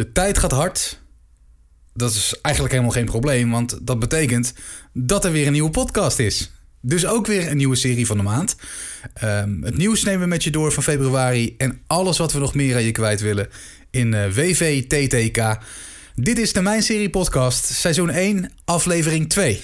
De tijd gaat hard. Dat is eigenlijk helemaal geen probleem, want dat betekent dat er weer een nieuwe podcast is. Dus ook weer een nieuwe serie van de maand. Ehm, het nieuws nemen we met je door van februari en alles wat we nog meer aan je kwijt willen in uh, WVTTK. Dit is de Mijn Serie Podcast, seizoen 1, aflevering 2.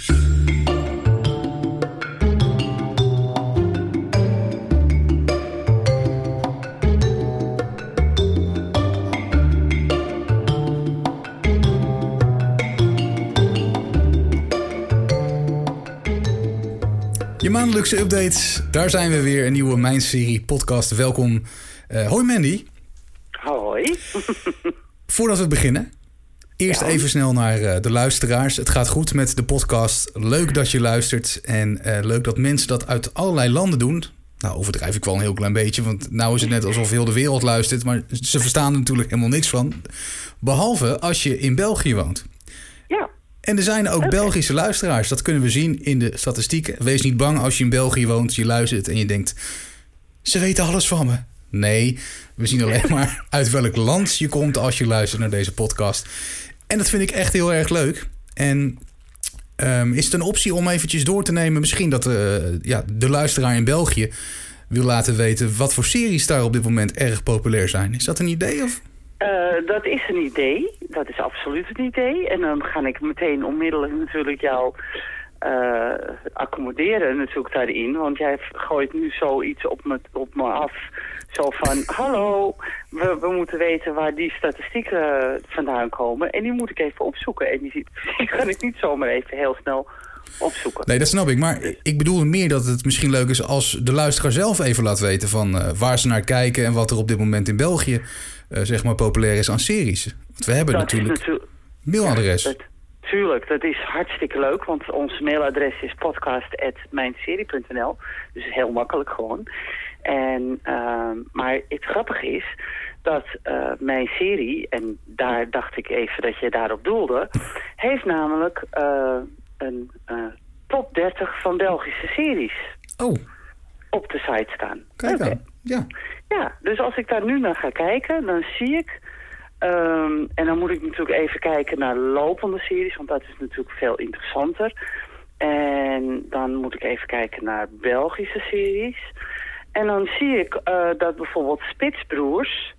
Maandelijkse updates, daar zijn we weer. Een nieuwe Mijn Serie podcast. Welkom. Uh, hoi Mandy. Hoi. Voordat we beginnen, eerst Ja. even snel naar eh, de luisteraars. Het gaat goed met de podcast. Leuk dat je luistert. En eh, leuk dat mensen dat uit allerlei landen doen. Nou, overdrijf ik wel een heel klein beetje. Want nou is het net alsof heel de wereld luistert. Maar ze verstaan er natuurlijk helemaal niks van. Behalve als je in België woont. En er zijn ook Belgische luisteraars. Dat kunnen we zien in de statistieken. Wees niet bang als je in België woont, je luistert en je denkt... Ze weten alles van me. Nee, we zien alleen maar uit welk land je komt als je luistert naar deze podcast. En dat vind ik echt heel erg leuk. En ehm, is het een optie om eventjes door te nemen... misschien dat eh, ja, de luisteraar in België wil laten weten... wat voor series daar op dit moment erg populair zijn. Is dat een idee? Of? Eh, dat is een idee. Dat is absoluut een idee. En dan ga ik meteen onmiddellijk natuurlijk jou eh, accommoderen natuurlijk daarin. Want jij gooit nu zoiets op me, op me af. Zo van, hallo, we, we moeten weten waar die statistieken vandaan komen. En die moet ik even opzoeken. En die, die kan ik niet zomaar even heel snel opzoeken. Nee, dat snap ik. Maar ik bedoel meer dat het misschien leuk is als de luisteraar zelf even laat weten van eh, waar ze naar kijken en wat er op dit moment in België eh, zeg maar populair is aan series. Want we hebben dat natuurlijk natuurlijk... mailadres. Dat, tuurlijk, dat is hartstikke leuk, want ons mailadres is podcast.mijnserie.nl. Dus heel makkelijk gewoon. En, ehm, maar het grappige is dat eh, mijn serie, en daar dacht ik even dat je daarop doelde, heeft namelijk een eh, top 30 van Belgische series Oh, op de site staan. kijk aan. Ja. Ja, dus als ik daar nu naar ga kijken, dan zie ik... ehm, en dan moet ik natuurlijk even kijken naar lopende series, want dat is natuurlijk veel interessanter. En dan moet ik even kijken naar Belgische series. En dan zie ik eh, dat bijvoorbeeld Spitsbroers,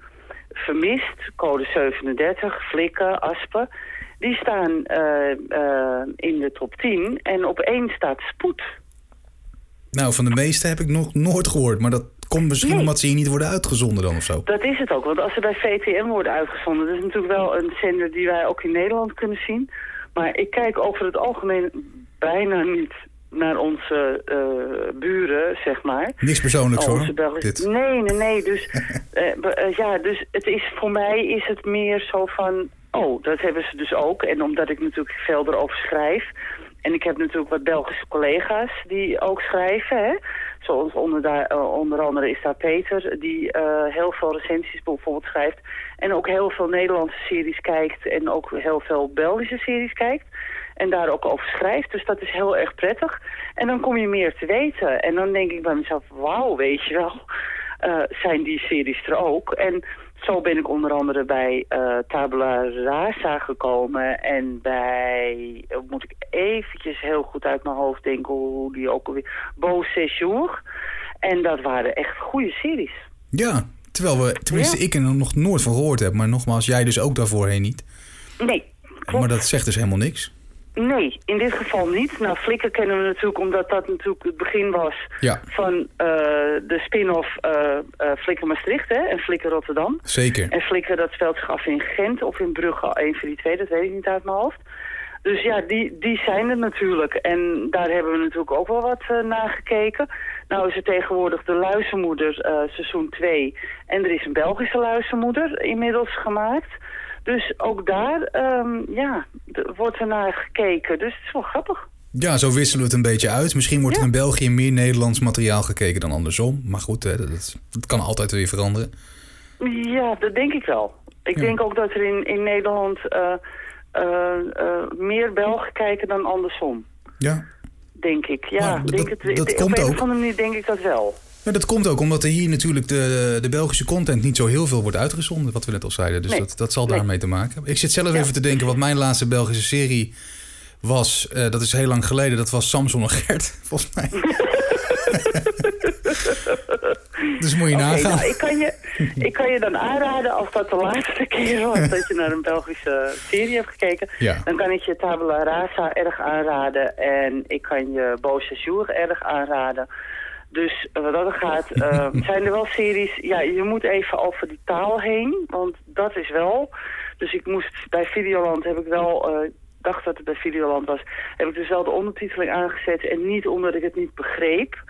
Vermist, Code 37, Flikken, Aspen... die staan eh, eh, in de top 10 en op één staat Spoed. Nou, van de meeste heb ik nog nooit gehoord. Maar dat komt misschien Nee. omdat ze hier niet worden uitgezonden dan of zo. Dat is het ook, want als ze bij VTM worden uitgezonden... dat is natuurlijk wel een zender die wij ook in Nederland kunnen zien. Maar ik kijk over het algemeen bijna niet naar onze eh, buren, zeg maar. Niks persoonlijks Oh, hoor. Dit. Nee, nee, nee. Dus, ja, dus het is, voor mij is het meer zo van... Oh, dat hebben ze dus ook. En omdat ik natuurlijk veel erover schrijf... En ik heb natuurlijk wat Belgische collega's die ook schrijven. Hè? Zoals onder, daar, eh, onder andere is daar Peter, die eh, heel veel recensies bijvoorbeeld schrijft. En ook heel veel Nederlandse series kijkt en ook heel veel Belgische series kijkt. En daar ook over schrijft. Dus dat is heel erg prettig. En dan kom je meer te weten. En dan denk ik bij mezelf, wauw, weet je wel, eh, zijn die series er ook. En zo ben ik onder andere bij eh, Tabula Rasa gekomen. En bij, eh, moet ik eventjes heel goed uit mijn hoofd denken hoe die ook alweer... Beau Séjour. En dat waren echt goede series. Ja, terwijl we, tenminste Ja. ik er nog nooit van gehoord heb. Maar nogmaals, jij dus ook daarvoorheen niet. Nee, klopt. Maar dat zegt dus helemaal niks. Nee, in dit geval niet. Nou, Flikken kennen we natuurlijk omdat dat natuurlijk het begin was Ja, van eh, de spin-off eh eh, Flikken Maastricht hè, en Flikken Rotterdam. zeker. En Flikken dat speelt zich af in Gent of in Brugge, een van die twee, dat weet ik niet uit mijn hoofd. Dus ja, die, die zijn er natuurlijk. En daar hebben we natuurlijk ook wel wat eh, naar gekeken. Nou is er tegenwoordig de Luizenmoeder seizoen 2. En er is een Belgische Luizenmoeder inmiddels gemaakt. Dus ook daar ehm, ja, wordt er naar gekeken. Dus het is wel grappig. Ja, zo wisselen we het een beetje uit. Misschien wordt er in België meer Nederlands materiaal gekeken dan andersom. Maar goed, hè, dat, dat- dat kan altijd weer veranderen. Ja, dat denk ik wel. Ik Ja. denk ook dat er in, in Nederland eh, eh, eh, meer Belgen kijken dan andersom. Ja, Denk ik. Ja, dat- denk het, dat op komt een ook. of andere manier denk ik dat wel. Ja, dat komt ook omdat er hier natuurlijk de, de Belgische content niet zo heel veel wordt uitgezonden, wat we net al zeiden. Dus Nee. dat, dat zal Nee. daarmee te maken hebben. Ik zit zelf Ja. even te denken wat mijn laatste Belgische serie was. Eh, dat is heel lang geleden. Dat was Samson en Gert, volgens mij. dus moet je Oké, nagaan. nou, ik, kan je, ik kan je dan aanraden, als dat de laatste keer was dat je naar een Belgische serie hebt gekeken, Ja. dan kan ik je Tabula Rasa erg aanraden en ik kan je Beau Séjour erg aanraden. Dus eh, wat dat gaat, eh, zijn er wel series, ja, je moet even over die taal heen, want dat is wel. Dus ik moest bij Videoland, heb ik wel, eh, dacht dat het bij Videoland was, heb ik dus wel de ondertiteling aangezet en niet omdat ik het niet begreep.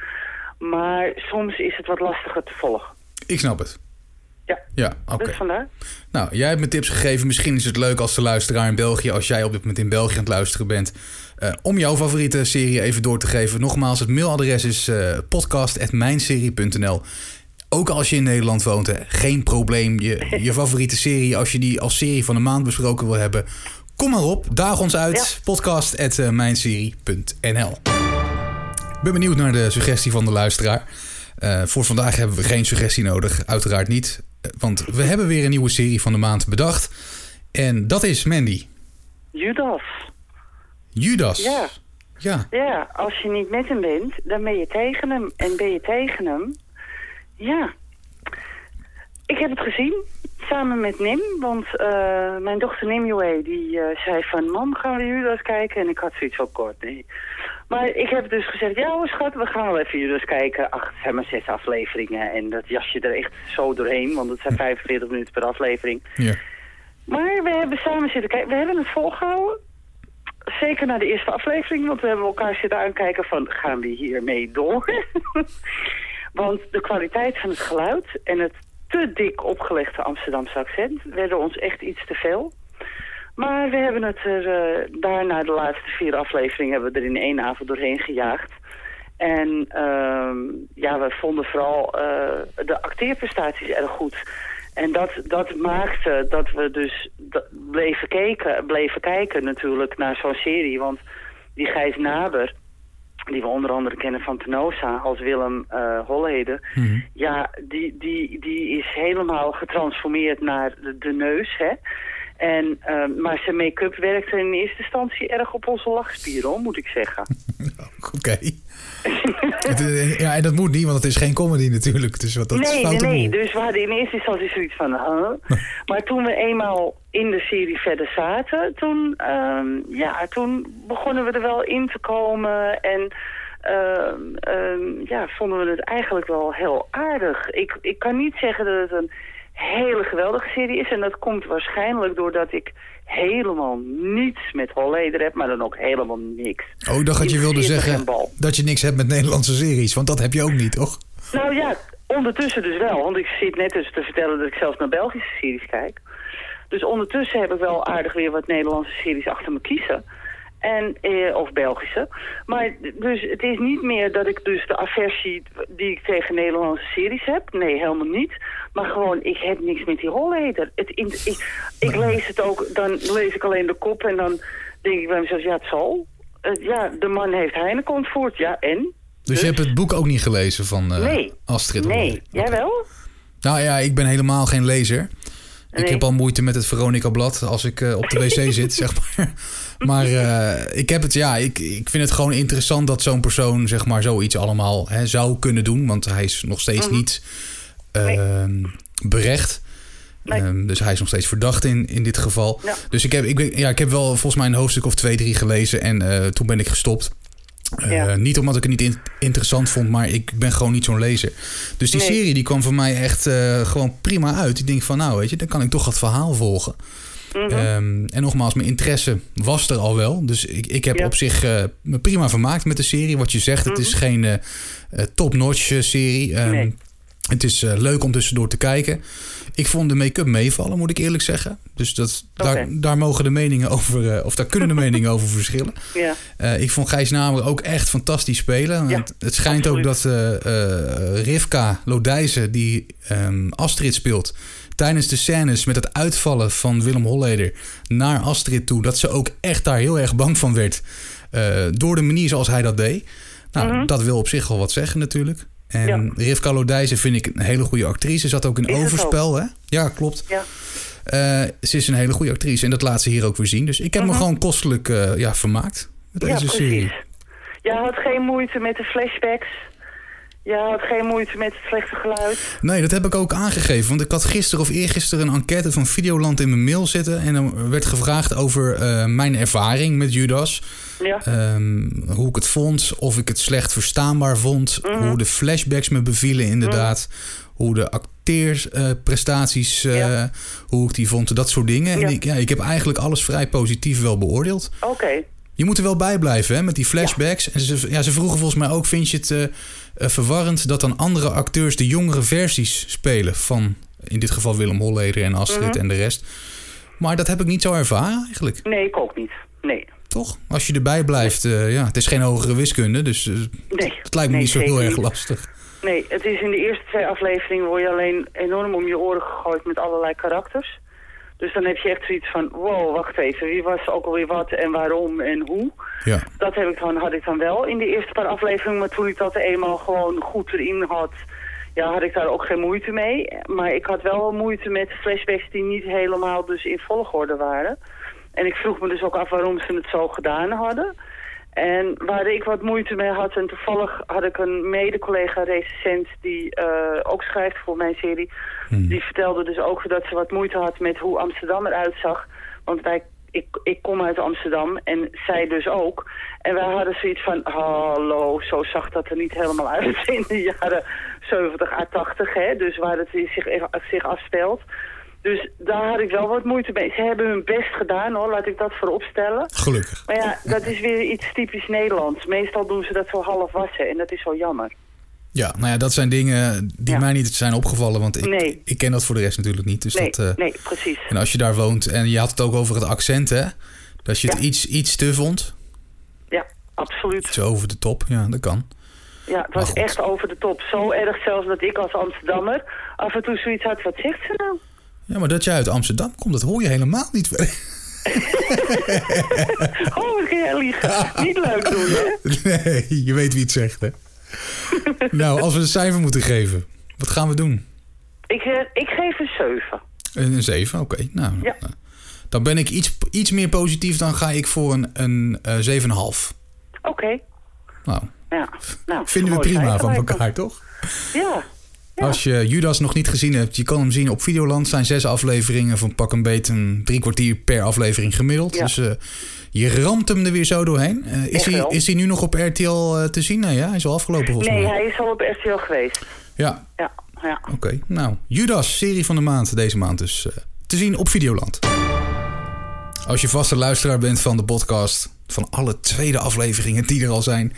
Maar soms is het wat lastiger te volgen. Ik snap het. Ja, Ja, oké. dus vandaar. Nou, jij hebt me tips gegeven. Misschien is het leuk als de luisteraar in België, als jij op dit moment in België aan het luisteren bent, eh, om jouw favoriete serie even door te geven. Nogmaals, het mailadres is eh podcast.mijnserie.nl. Ook als je in Nederland woont, hè, geen probleem. Je, je favoriete serie, als je die als serie van de maand besproken wil hebben, kom maar op. Daag ons uit. Ja. Podcast.mijnserie.nl. Ik ben benieuwd naar de suggestie van de luisteraar. Eh, voor vandaag hebben we geen suggestie nodig, uiteraard niet. Want we hebben weer een nieuwe serie van de maand bedacht. En dat is Mandy. Judas. Judas. Ja. Ja. Ja, als je niet met hem bent, dan ben je tegen hem. En ben je tegen hem, ja. Ik heb het gezien, samen met Nim. Want eh, mijn dochter Nimue, die eh, zei van... Mam, gaan we Judas kijken? En ik had zoiets van kort, nee. Maar ik heb dus gezegd, ja hoor schat, we gaan wel even Judas kijken. Ach, het zijn maar zes afleveringen. En dat jas je er echt zo doorheen, want het zijn 45 minuten per aflevering. ja. Maar we hebben samen zitten kijken. We hebben het volgehouden. Zeker na de eerste aflevering, want we hebben elkaar zitten aankijken van... gaan we hiermee door? want de kwaliteit van het geluid en het te dik opgelegde Amsterdamse accent... werden ons echt iets te veel. Maar we hebben het er eh, daarna de laatste vier afleveringen... hebben we er in één avond doorheen gejaagd. En ehm, ja, we vonden vooral eh, de acteerprestaties erg goed... En dat, dat maakte dat we dus bleven, kijken, bleven kijken natuurlijk naar zo'n serie. Want die Gijs Naber, die we onder andere kennen van Tenosa als Willem eh Holleder... Mhm. ja, die, die, die is helemaal getransformeerd naar de, de neus, hè. En, eh, maar zijn make-up werkte in eerste instantie erg op onze lachspieren, hoor, moet ik zeggen. Oké. Eh, ja, en dat moet niet, want het is geen comedy natuurlijk. Dus wat dat is nee, nee, nee. Dus we hadden in eerste instantie zoiets van... Huh? maar toen we eenmaal in de serie verder zaten... Toen, ehm, ja, toen begonnen we er wel in te komen. En ehm, ehm, ja, vonden we het eigenlijk wel heel aardig. Ik, ik kan niet zeggen dat het een hele geweldige serie is. En dat komt waarschijnlijk doordat ik helemaal niets met Holleder heb. Maar dan ook helemaal niks. Oh, dacht dat je wilde zeggen dat je niks hebt met Nederlandse series. Want dat heb je ook niet, toch? Nou ja, ondertussen dus wel. Want ik zit net dus te vertellen dat ik zelfs naar Belgische series kijk. Dus ondertussen heb ik wel aardig weer wat Nederlandse series achter me kiezen. En, eh, of Belgische. Maar dus het is niet meer dat ik dus de aversie die ik tegen Nederlandse series heb. Nee, helemaal niet. Maar gewoon, ik heb niks met die Holleder. Het, in, ik, ik lees het ook, dan lees ik alleen de kop en dan denk ik bij mezelf, ja, het zal. Eh, ja, de man heeft Heineken ontvoerd, ja, en? Dus, je hebt het boek ook niet gelezen van eh, Nee. Astrid Nee, Holleder? jij wel? Nou ja, ik ben helemaal geen lezer. Ik heb al moeite met het Veronica-blad als ik eh, op de wc zit, zeg maar. Maar eh, ik heb het, ja, ik, ik vind het gewoon interessant dat zo'n persoon, zeg maar, zoiets allemaal hè, zou kunnen doen. Want hij is nog steeds niet ehm, berecht. Nee. Ehm, dus hij is nog steeds verdacht in, in dit geval. Ja. Dus ik heb, ik, ben, ja, ik heb wel volgens mij een hoofdstuk of twee, drie gelezen. En eh, toen ben ik gestopt. Eh. Niet omdat ik het niet in- interessant vond, maar ik ben gewoon niet zo'n lezer. Dus die Nee. serie die kwam voor mij echt eh, gewoon prima uit. Ik denk van nou, weet je, dan kan ik toch het verhaal volgen. Mhm. Ehm, en nogmaals, mijn interesse was er al wel. Dus ik, ik heb Ja. op zich eh, me prima vermaakt met de serie. Wat je zegt, het is geen eh, eh, top-notch serie. Mhm. Nee. Het is eh, leuk om tussendoor te kijken. Ik vond de make-up meevallen, moet ik eerlijk zeggen. Dus dat, daar, mogen de meningen over, eh, of daar kunnen de meningen over verschillen. Ja. Eh, ik vond Gijs Namer ook echt fantastisch spelen. Ja, het, het schijnt ook dat Rivka Lodijzen, die ehm, Astrid speelt... tijdens de scènes met het uitvallen van Willem Holleder naar Astrid toe... dat ze ook echt daar heel erg bang van werd. door de manier zoals hij dat deed. Nou, Mhm. dat wil op zich wel wat zeggen natuurlijk. En Ja. Rivka Lodijzen vind ik een hele goede actrice. Zat ook in Overspel, hè? Ja, klopt. Ja. Eh, ze is een hele goede actrice en dat laat ze hier ook weer zien. Dus ik heb me gewoon kostelijk eh, ja, vermaakt met Mhm. ja, deze serie. Je had geen moeite met de flashbacks. Je had geen moeite met het slechte geluid. Nee, dat heb ik ook aangegeven. Want ik had gisteren of eergisteren een enquête van Videoland in mijn mail zitten. En dan werd gevraagd over eh, mijn ervaring met Judas. Ja. Ehm, hoe ik het vond, of ik het slecht verstaanbaar vond. Hoe de flashbacks me bevielen inderdaad. Hoe de acteersprestaties, eh Ja. hoe ik die vond. Dat soort dingen. Ja. En ik, ja, ik heb eigenlijk alles vrij positief wel beoordeeld. Oké. Je moet er wel bij blijven hè, met die flashbacks. En ze, ja, ze vroegen volgens mij ook, vind je het eh, verwarrend... dat dan andere acteurs de jongere versies spelen... van in dit geval Willem Holleder en Astrid Mhm. en de rest. Maar dat heb ik niet zo ervaren eigenlijk. Nee, ik ook niet. Nee. Toch? Als je erbij blijft, eh, ja, het is geen hogere wiskunde, dus Nee. het lijkt me Nee, niet zo heel erg niet. lastig. Nee, het is in de eerste twee afleveringen word je alleen enorm om je oren gegooid met allerlei karakters. Dus dan heb je echt zoiets van, wow, wacht even, wie was ook alweer wat en waarom en hoe. Ja, Dat heb ik dan, had ik dan wel in de eerste paar afleveringen, maar toen ik dat eenmaal gewoon goed erin had, ja, had ik daar ook geen moeite mee. Maar ik had wel moeite met flashbacks die niet helemaal dus in volgorde waren. En ik vroeg me dus ook af waarom ze het zo gedaan hadden. En waar ik wat moeite mee had, en toevallig had ik een mede-collega recensent die eh, ook schrijft voor mijn serie. Die vertelde dus ook dat ze wat moeite had met hoe Amsterdam eruit zag. Want wij, ik, ik kom uit Amsterdam en zij dus ook. En wij hadden zoiets van, hallo, zo zag dat er niet helemaal uit in de jaren 70 à 80. Hè? Dus waar het zich, zich afspeelt. Dus daar had ik wel wat moeite mee. Ze hebben hun best gedaan hoor, laat ik dat voorop stellen. gelukkig. Maar ja, dat is weer iets typisch Nederlands. Meestal doen ze dat zo half wassen en dat is wel jammer. Ja, nou ja, dat zijn dingen die Ja. mij niet zijn opgevallen, want ik, Nee. ik ken dat voor de rest natuurlijk niet. Dus Nee, dat, eh, nee, precies. En als je daar woont, en je had het ook over het accent, hè? Dat je het iets, iets te vond. Ja, absoluut. Zo over de top, ja, dat kan. Ja, het was echt over de top. Zo erg zelfs dat ik als Amsterdammer af en toe zoiets had. Wat zegt ze nou? Ja, maar dat jij uit Amsterdam komt, dat hoor je helemaal niet. Oh, kun jij liegen. Niet leuk doen, hè? Nee, je weet wie het zegt, hè? nou, als we een cijfer moeten geven, wat gaan we doen? Ik, eh, ik geef een 7. Een, een 7, oké. Nou, Ja. dan ben ik iets, iets meer positief. Dan ga ik voor een, een eh 7,5. Oké. Nou, Ja. Nou, vinden we prima van elkaar, toch? Ja. Ja. Als je Judas nog niet gezien hebt, je kan hem zien op Videoland. Zijn zes afleveringen van pak een beet een drie kwartier per aflevering gemiddeld. Ja. Dus eh, je ramt hem er weer zo doorheen. Eh, is, hij, is hij nu nog op RTL eh, te zien? Nee, ja, hij is al afgelopen volgens Nee, mij. hij is al op RTL geweest. Ja, Ja, ja. oké. Nou, Judas, serie van de maand deze maand dus te zien op Videoland. Als je vaste luisteraar bent van de podcast, van alle tweede afleveringen die er al zijn...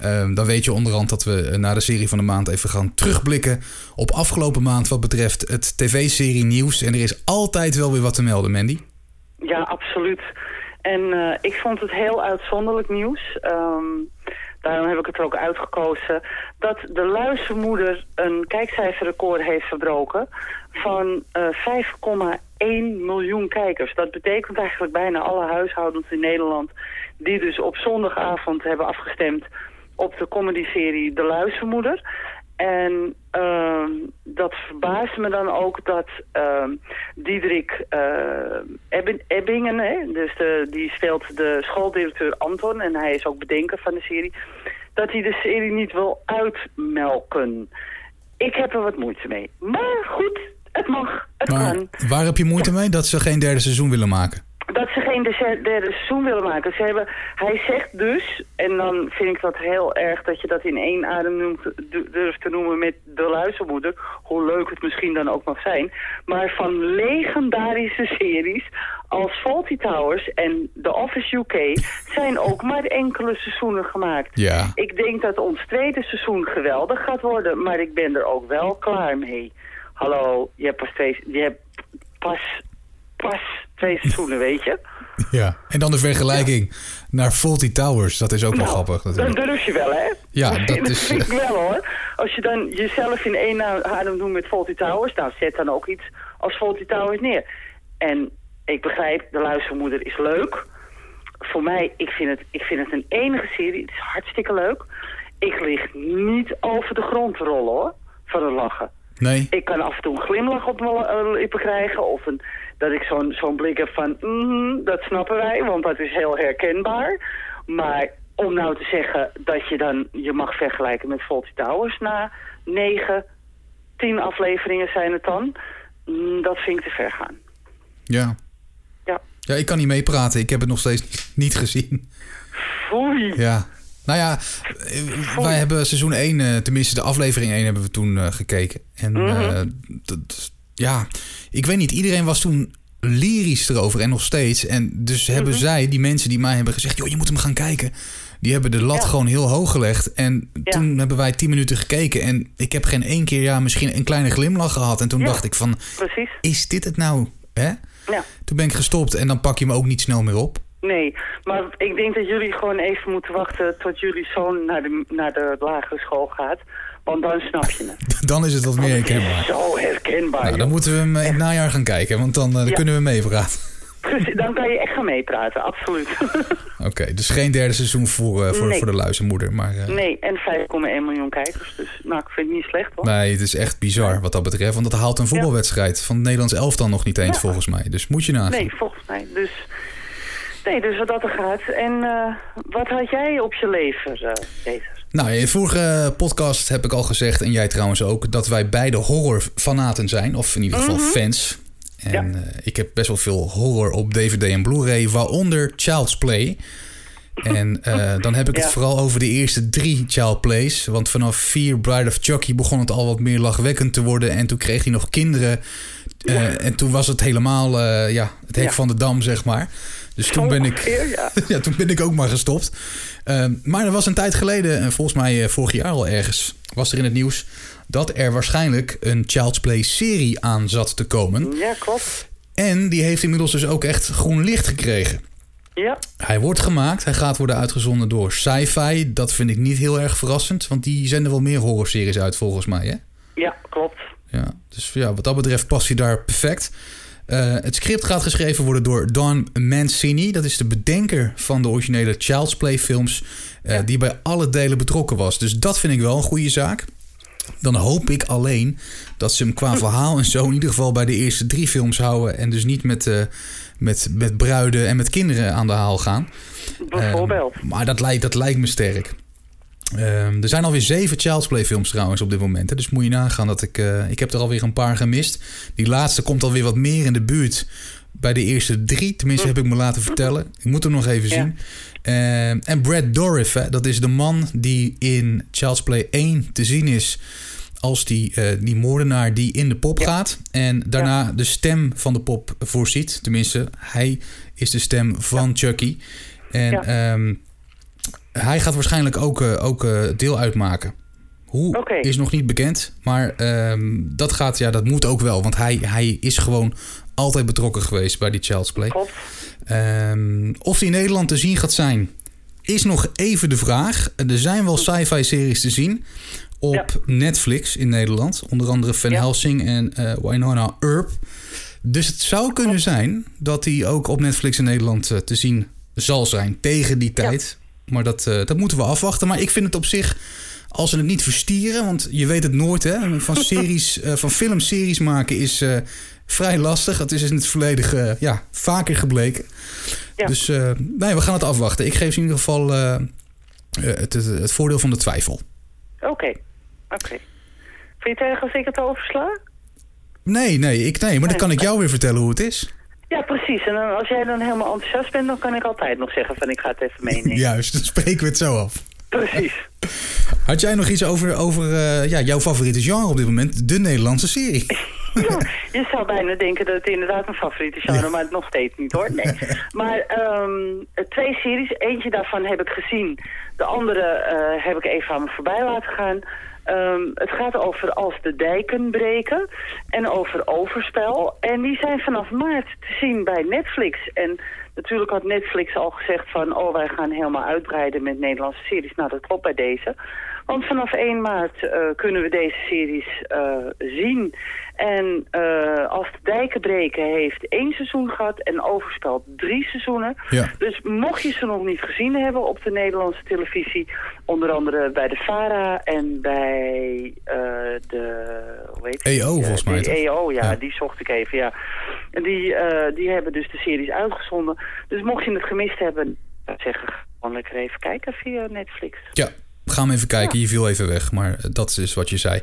eh, dan weet je onderhand dat we eh, na de serie van de maand even gaan terugblikken op afgelopen maand wat betreft het tv-serie nieuws. En er is altijd wel weer wat te melden, Mandy. Ja, absoluut. En eh, ik vond het heel uitzonderlijk nieuws. Ehm, daarom heb ik het er ook uitgekozen. Dat de luistermoeder een kijkcijferrecord heeft verbroken van eh 5,1 miljoen kijkers. Dat betekent eigenlijk bijna alle huishoudens in Nederland die dus op zondagavond hebben afgestemd op de comedyserie De Luistermoeder. En ehm, dat verbaast me dan ook dat ehm Diederik eh, Ebbingen, hè, dus de, die speelt de schooldirecteur Anton en hij is ook bedenker van de serie, dat hij de serie niet wil uitmelken. Ik heb er wat moeite mee. Maar goed, het mag, het Maar kan. waar heb je moeite mee dat ze geen derde seizoen willen maken? Dat ze geen derde seizoen willen maken. Ze hebben, hij zegt dus, en dan vind ik dat heel erg dat je dat in één adem noemt, durft te noemen met de luistermoeder. Hoe leuk het misschien dan ook mag zijn. Maar van legendarische series als Faulty Towers en The Office UK zijn ook maar enkele seizoenen gemaakt. Ja. Ik denk dat ons tweede seizoen geweldig gaat worden, maar ik ben er ook wel klaar mee. Hallo, je hebt pas twee, je hebt pas, pas twee seizoenen, weet je? Ja. En dan de vergelijking naar Faulty Towers. Dat is ook wel Nou, grappig. Dan natuurlijk. durf je wel, hè? Ja, dat is- vind ik wel, hoor. Als je dan jezelf in één adem noemt met Faulty Towers... nou, zet dan ook iets als Faulty Towers neer. En ik begrijp, de luistermoeder is leuk. Voor mij, ik vind het, ik vind het een enige serie. Het is hartstikke leuk. ik lig niet over de grond rollen hoor, van het lachen. Nee? Ik kan af en toe een glimlach op mijn eh, lippen krijgen of een, dat ik zo'n zo'n blik heb van, mhm, dat snappen wij, want dat is heel herkenbaar. Maar om nou te zeggen dat je dan je mag vergelijken met Fawlty Towers na negen, tien afleveringen zijn het dan, mm, dat vind ik te ver gaan. Ja. Ja. Ja, ik kan niet meepraten. Ik heb het nog steeds niet gezien. Foei. Ja. Nou ja, wij hebben seizoen 1, eh, tenminste de aflevering 1 hebben we toen eh, gekeken. En eh, dat- ja, ik weet niet, iedereen was toen lyrisch erover en nog steeds. En dus hebben zij, die mensen die mij hebben gezegd, joh, je moet hem gaan kijken. Die hebben de lat Ja. gewoon heel hoog gelegd. En Ja. toen hebben wij 10 minuten gekeken. En ik heb geen één keer, ja, misschien een kleine glimlach gehad. En toen Ja. dacht ik van, Precies. is dit het nou? Hè? Ja. Toen ben ik gestopt en dan pak je me ook niet snel meer op. Nee, maar ik denk dat jullie gewoon even moeten wachten tot jullie zoon naar de, naar de lagere school gaat. Want dan snap je het. Dan is het wat meer herkenbaar. Zo herkenbaar. Nou, dan joh. moeten we hem in het najaar gaan kijken, want dan, eh, dan Ja. kunnen we meepraten. Dan kan je echt gaan meepraten, absoluut. Oké, dus geen derde seizoen voor, eh, voor, Nee. voor de luizenmoeder. Maar eh, nee, en 5,1 miljoen kijkers. Dus nou, ik vind het niet slecht hoor. nee, het is echt bizar wat dat betreft. Want dat haalt een voetbalwedstrijd van het Nederlands elftal nog niet eens Ja. volgens mij. Dus moet je nagaan. Nee, volgens mij. Dus, nee, dus wat dat er gaat. En wat had jij op je leven, eh Peter? Nou, in de vorige podcast heb ik al gezegd, en jij trouwens ook, dat wij beide horrorfanaten zijn. Of in ieder geval fans. En Ja. eh, ik heb best wel veel horror op DVD en Blu-ray, waaronder Child's Play. En eh, dan heb ik het vooral over de eerste drie Child Plays. Want vanaf vier Bride of Chucky begon het al wat meer lachwekkend te worden. En toen kreeg hij nog kinderen. Eh, En toen was het helemaal ja, het hek van de dam, zeg maar. Dus toen ben ik, ongeveer, ja. ja, toen ben ik ook maar gestopt. Ehm, maar er was een tijd geleden, en volgens mij eh, vorig jaar al ergens, was er in het nieuws dat er waarschijnlijk een Child's Play serie aan zat te komen. Ja, klopt. En die heeft inmiddels dus ook echt groen licht gekregen. Ja, Hij wordt gemaakt, hij gaat worden uitgezonden door Sci-Fi. Dat vind ik niet heel erg verrassend, want die zenden wel meer horrorseries uit volgens mij, hè? ja, klopt. Ja, dus ja, wat dat betreft past hij daar perfect. Eh, het script gaat geschreven worden door Don Mancini. Dat is de bedenker van de originele Child's Play films. eh, Die bij alle delen betrokken was. Dus dat vind ik wel een goede zaak. Dan hoop ik alleen dat ze hem qua verhaal en zo in ieder geval bij de eerste drie films houden. En dus niet met, eh, met, met bruiden en met kinderen aan de haal gaan. Bijvoorbeeld. Maar dat lijkt, dat lijkt me sterk. Ehm, er zijn alweer zeven Child's Play films trouwens op dit moment. Hè? Dus moet je nagaan dat ik... eh, ik heb er alweer een paar gemist. Die laatste komt alweer wat meer in de buurt bij de eerste drie. Tenminste heb ik me laten vertellen. Ik moet hem nog even Ja. zien. Ehm, en Brad Dourif, hè, dat is de man die in Child's Play 1 te zien is... als die, eh, die moordenaar die in de pop gaat... en daarna de stem van de pop voorziet. Tenminste, hij is de stem van Chucky. En Ja. Hij gaat waarschijnlijk ook, eh, ook eh, deel uitmaken. Hoe is nog niet bekend. Maar ehm, dat gaat, ja, dat moet ook wel. Want hij, hij is gewoon altijd betrokken geweest bij die Child's Play. Ehm, of die in Nederland te zien gaat zijn, is nog even de vraag. Er zijn wel sci-fi series te zien op Ja. Netflix in Nederland. Onder andere Van Ja. Helsing en eh Winona Earp. Dus het zou kunnen zijn dat die ook op Netflix in Nederland te zien zal zijn tegen die tijd. Maar dat, eh, dat moeten we afwachten. Maar ik vind het op zich, als ze het niet verstieren... want je weet het nooit, hè. Van, series, eh, van filmseries maken is eh, vrij lastig. Het is in het verleden ja, vaker gebleken. Ja. Dus nee, we gaan het afwachten. Ik geef ze in ieder geval het, het, het voordeel van de twijfel. Oké. Oké. Vind je het erg als ik het oversla? Nee, nee, ik, nee, maar dan kan ik jou weer vertellen hoe het is. Ja, precies. En dan, als jij dan helemaal enthousiast bent, dan kan ik altijd nog zeggen van ik ga het even meenemen. Juist, dan spreken we het zo af. Precies. Had jij nog iets over, over eh, ja, jouw favoriete genre op dit moment? De Nederlandse serie. Ja, je zou bijna denken dat het inderdaad mijn favoriete genre, Ja. maar nog steeds niet hoor. Nee. Maar ehm, twee series, eentje daarvan heb ik gezien. De andere eh, heb ik even aan me voorbij laten gaan. Ehm, het gaat over Als de dijken breken en over overspel. En die zijn vanaf maart te zien bij Netflix. En natuurlijk had Netflix al gezegd van... oh, wij gaan helemaal uitbreiden met Nederlandse series. Nou, dat klopt bij deze. Want vanaf 1 maart uh, kunnen we deze series uh, zien. En uh, als de dijken breken heeft één seizoen gehad en Overspel drie seizoenen. Ja. Dus mocht je ze nog niet gezien hebben op de Nederlandse televisie... onder andere bij de VARA en bij de... Hoe heet EO volgens mij. De EO, ja, ja, die zocht ik even, ja. En die, die hebben dus de series uitgezonden. Dus mocht je het gemist hebben, zeggen, gewoon lekker even kijken via Netflix. Ja, ga hem even kijken. Je viel even weg, maar dat is wat je zei.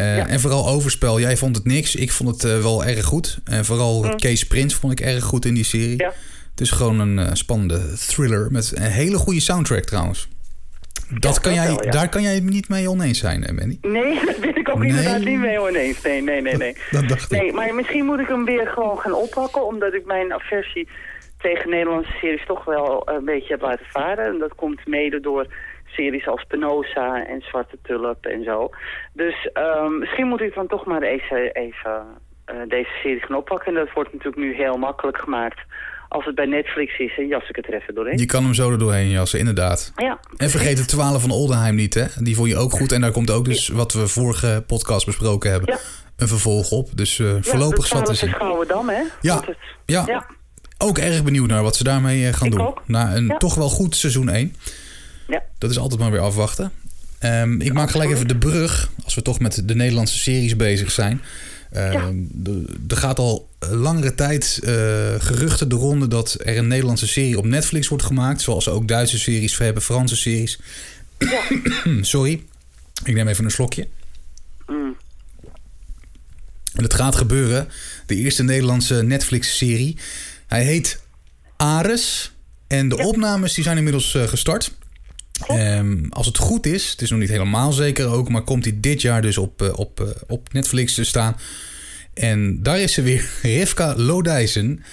Uh, ja. En vooral overspel. Jij vond het niks. Ik vond het uh, wel erg goed. En vooral mm. Kees Prins vond ik erg goed in die serie. Ja. Het is gewoon een uh, spannende thriller met een hele goede soundtrack trouwens. Dat Ja, kan dat jij, wel, ja. Daar kan jij niet mee oneens zijn, hè, Manny. Nee, daar ben ik ook Nee. inderdaad niet mee oneens. Nee, nee, nee, nee. Dat dacht ik. Nee, maar misschien moet ik hem weer gewoon gaan oppakken... omdat ik mijn aversie tegen Nederlandse series toch wel een beetje heb laten varen. En dat komt mede door series als Penosa en Zwarte Tulp en zo. Dus ehm, misschien moet ik dan toch maar even, even eh, deze serie gaan oppakken. En dat wordt natuurlijk nu heel makkelijk gemaakt... als het bij Netflix is, en jas ik het er even doorheen. Je kan hem zo er doorheen jassen, inderdaad. Ja, En vergeet de 12 van Oldenheim niet, hè? Die vond je ook goed. En daar komt ook dus, wat we vorige podcast besproken hebben, Ja. een vervolg op. Dus eh, voorlopig ja, zat te de zien. Schouwendam, hè? Ja. Het- Ja, ja. ook erg benieuwd naar wat ze daarmee eh, gaan Ik doen. ook. Na een Ja. toch wel goed seizoeen 1. Ja. Dat is altijd maar weer afwachten. Ehm, ik maak gelijk even de brug, als we toch met de Nederlandse series bezig zijn. Ehm, Er gaat al langere tijd eh, geruchten de ronde dat er een Nederlandse serie op Netflix wordt gemaakt. Zoals ook Duitse series hebben, Franse series. Sorry, ik neem even een slokje. Mm. En het gaat gebeuren. De eerste Nederlandse Netflix-serie. Hij heet Ares. En de opnames die zijn inmiddels eh, gestart. Ehm, als het goed is, het is nog niet helemaal zeker ook, maar komt hij dit jaar dus op, eh, op, eh, op Netflix te staan. En daar is ze weer, Rivka Lodijzen.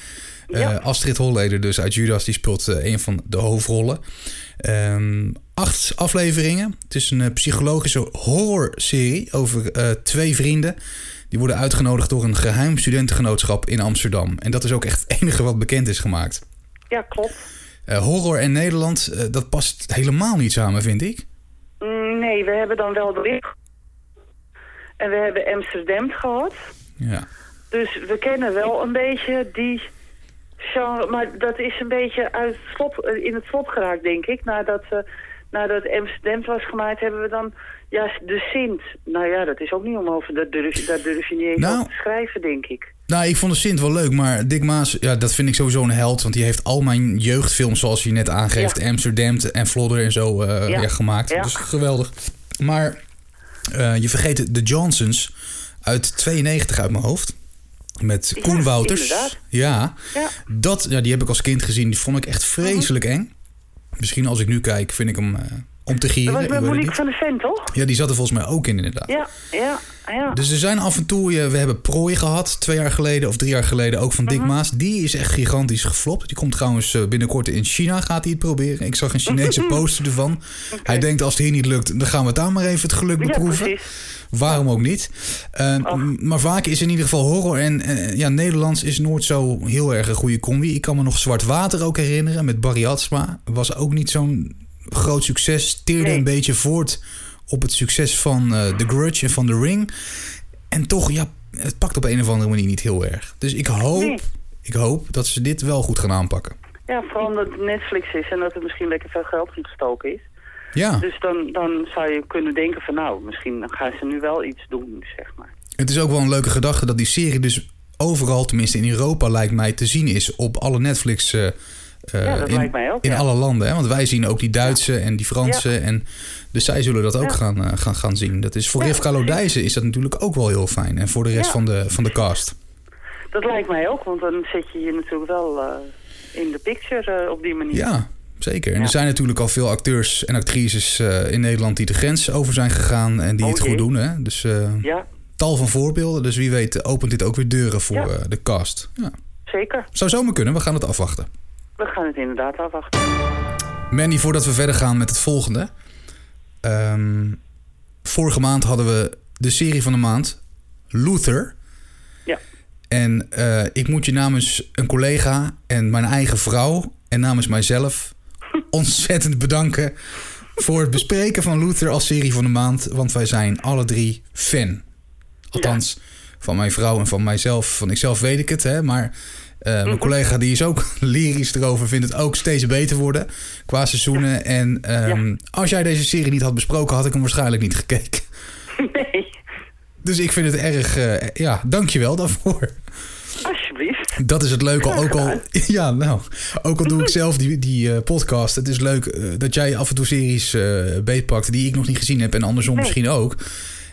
Eh. Astrid Holleder dus uit Judas, die speelt een van de hoofdrollen. Ehm, acht afleveringen. Het is een psychologische horrorserie over eh, twee vrienden. Die worden uitgenodigd door een geheim studentengenootschap in Amsterdam. En dat is ook echt het enige wat bekend is gemaakt. Ja, klopt. Eh, horror en Nederland, eh, dat past helemaal niet samen, vind ik. Mm, Nee, we hebben dan wel de Rik. En we hebben Amsterdam gehad. Ja. Dus we kennen wel een beetje die genre. Maar dat is een beetje uit slop, eh, in het slop geraakt, denk ik. Nadat, eh, nadat Amsterdam was gemaakt, hebben we dan... Ja, de Sint. Nou ja, dat is ook niet om over. Daar durf, je- daar durf je niet eens Nou. te schrijven, denk ik. Nou, ik vond de Sint wel leuk, maar Dick Maas, ja, dat vind ik sowieso een held. Want die heeft al mijn jeugdfilms, zoals je net aangeeft, Ja. Amsterdam en Flodder en zo Ja. ja, gemaakt. Dus geweldig. Maar eh, je vergeet de Johnsons uit 92 uit mijn hoofd. Met Koen Wouters. Ja, Ja. dat, ja, die heb ik als kind gezien. Die vond ik echt vreselijk eng. Misschien als ik nu kijk, vind ik hem eh, om te Dat gieren. was met weet het Monique van de Ven, toch? Ja, die zat er volgens mij ook in, inderdaad. Ja, ja, ja. Dus er zijn af en toe, eh, we hebben Prooi gehad, twee jaar geleden of drie jaar geleden, ook van Dick Mhm. Maas. Die is echt gigantisch geflopt. Die komt trouwens eh, binnenkort in China, gaat hij het proberen. Ik zag een Chinese poster ervan. Hij denkt als het hier niet lukt, dan gaan we het daar maar even het geluk beproeven. Waarom ook niet. Eh, Och. m- maar vaak is in ieder geval horror en ja, Nederlands is nooit zo heel erg een goede combi. Ik kan me nog Zwart Water ook herinneren met Barry Hatsma. Was ook niet zo'n groot succes. Steerde Nee. een beetje voort op het succes van eh, The Grudge en van The Ring. En toch, ja, het pakt op een of andere manier niet heel erg. Dus ik hoop, Nee. ik hoop dat ze dit wel goed gaan aanpakken. Ja, vooral omdat het Netflix is en dat er misschien lekker veel geld in gestoken is. Ja, Dus dan, dan zou je kunnen denken van nou, misschien gaan ze nu wel iets doen, zeg maar. het is ook wel een leuke gedachte dat die serie dus overal, tenminste in Europa lijkt mij, te zien is op alle Netflix. eh, eh, Ja, dat in, lijkt mij ook, In ja. alle landen, hè? want wij zien ook die Duitse en die Franse. Ja. En, dus zij zullen dat ook gaan, eh, gaan, gaan zien. Dat is voor Rivka. Lodijzen is dat natuurlijk ook wel heel fijn. En voor de rest van, de, van de cast. Dat lijkt mij ook, want dan zet je je natuurlijk wel eh, in de picture op die manier. Ja, zeker. En er zijn natuurlijk al veel acteurs en actrices in Nederland die de grens over zijn gegaan en die Oh het goed doen. Hè? Dus Ja, tal van voorbeelden. Dus wie weet opent dit ook weer deuren voor de cast. Ja. zeker. Zou zomaar kunnen, we gaan het afwachten. We gaan het inderdaad afwachten. Mandy, voordat we verder gaan met het volgende. Ehm, vorige maand hadden we de serie van de maand, Luther. Ja. En eh, ik moet je namens een collega en mijn eigen vrouw en namens mijzelf ontzettend bedanken voor het bespreken van Luther als serie van de maand. Want wij zijn alle drie fan. Althans, van mijn vrouw en van mijzelf. Van ikzelf weet ik het, hè. Maar eh, mijn Mhm. collega die is ook lyrisch erover. Vindt het ook steeds beter worden qua seizoenen. En ehm, als jij deze serie niet had besproken, had ik hem waarschijnlijk niet gekeken. Nee, Dus ik vind het erg... eh, ja, dankjewel daarvoor. alsjeblieft. Dat is het leuke. Graag Ook al, ja, nou, ook al doe ik zelf die, die eh, podcast. Het is leuk dat jij af en toe series beetpakt die ik nog niet gezien heb. En andersom Nee. misschien ook.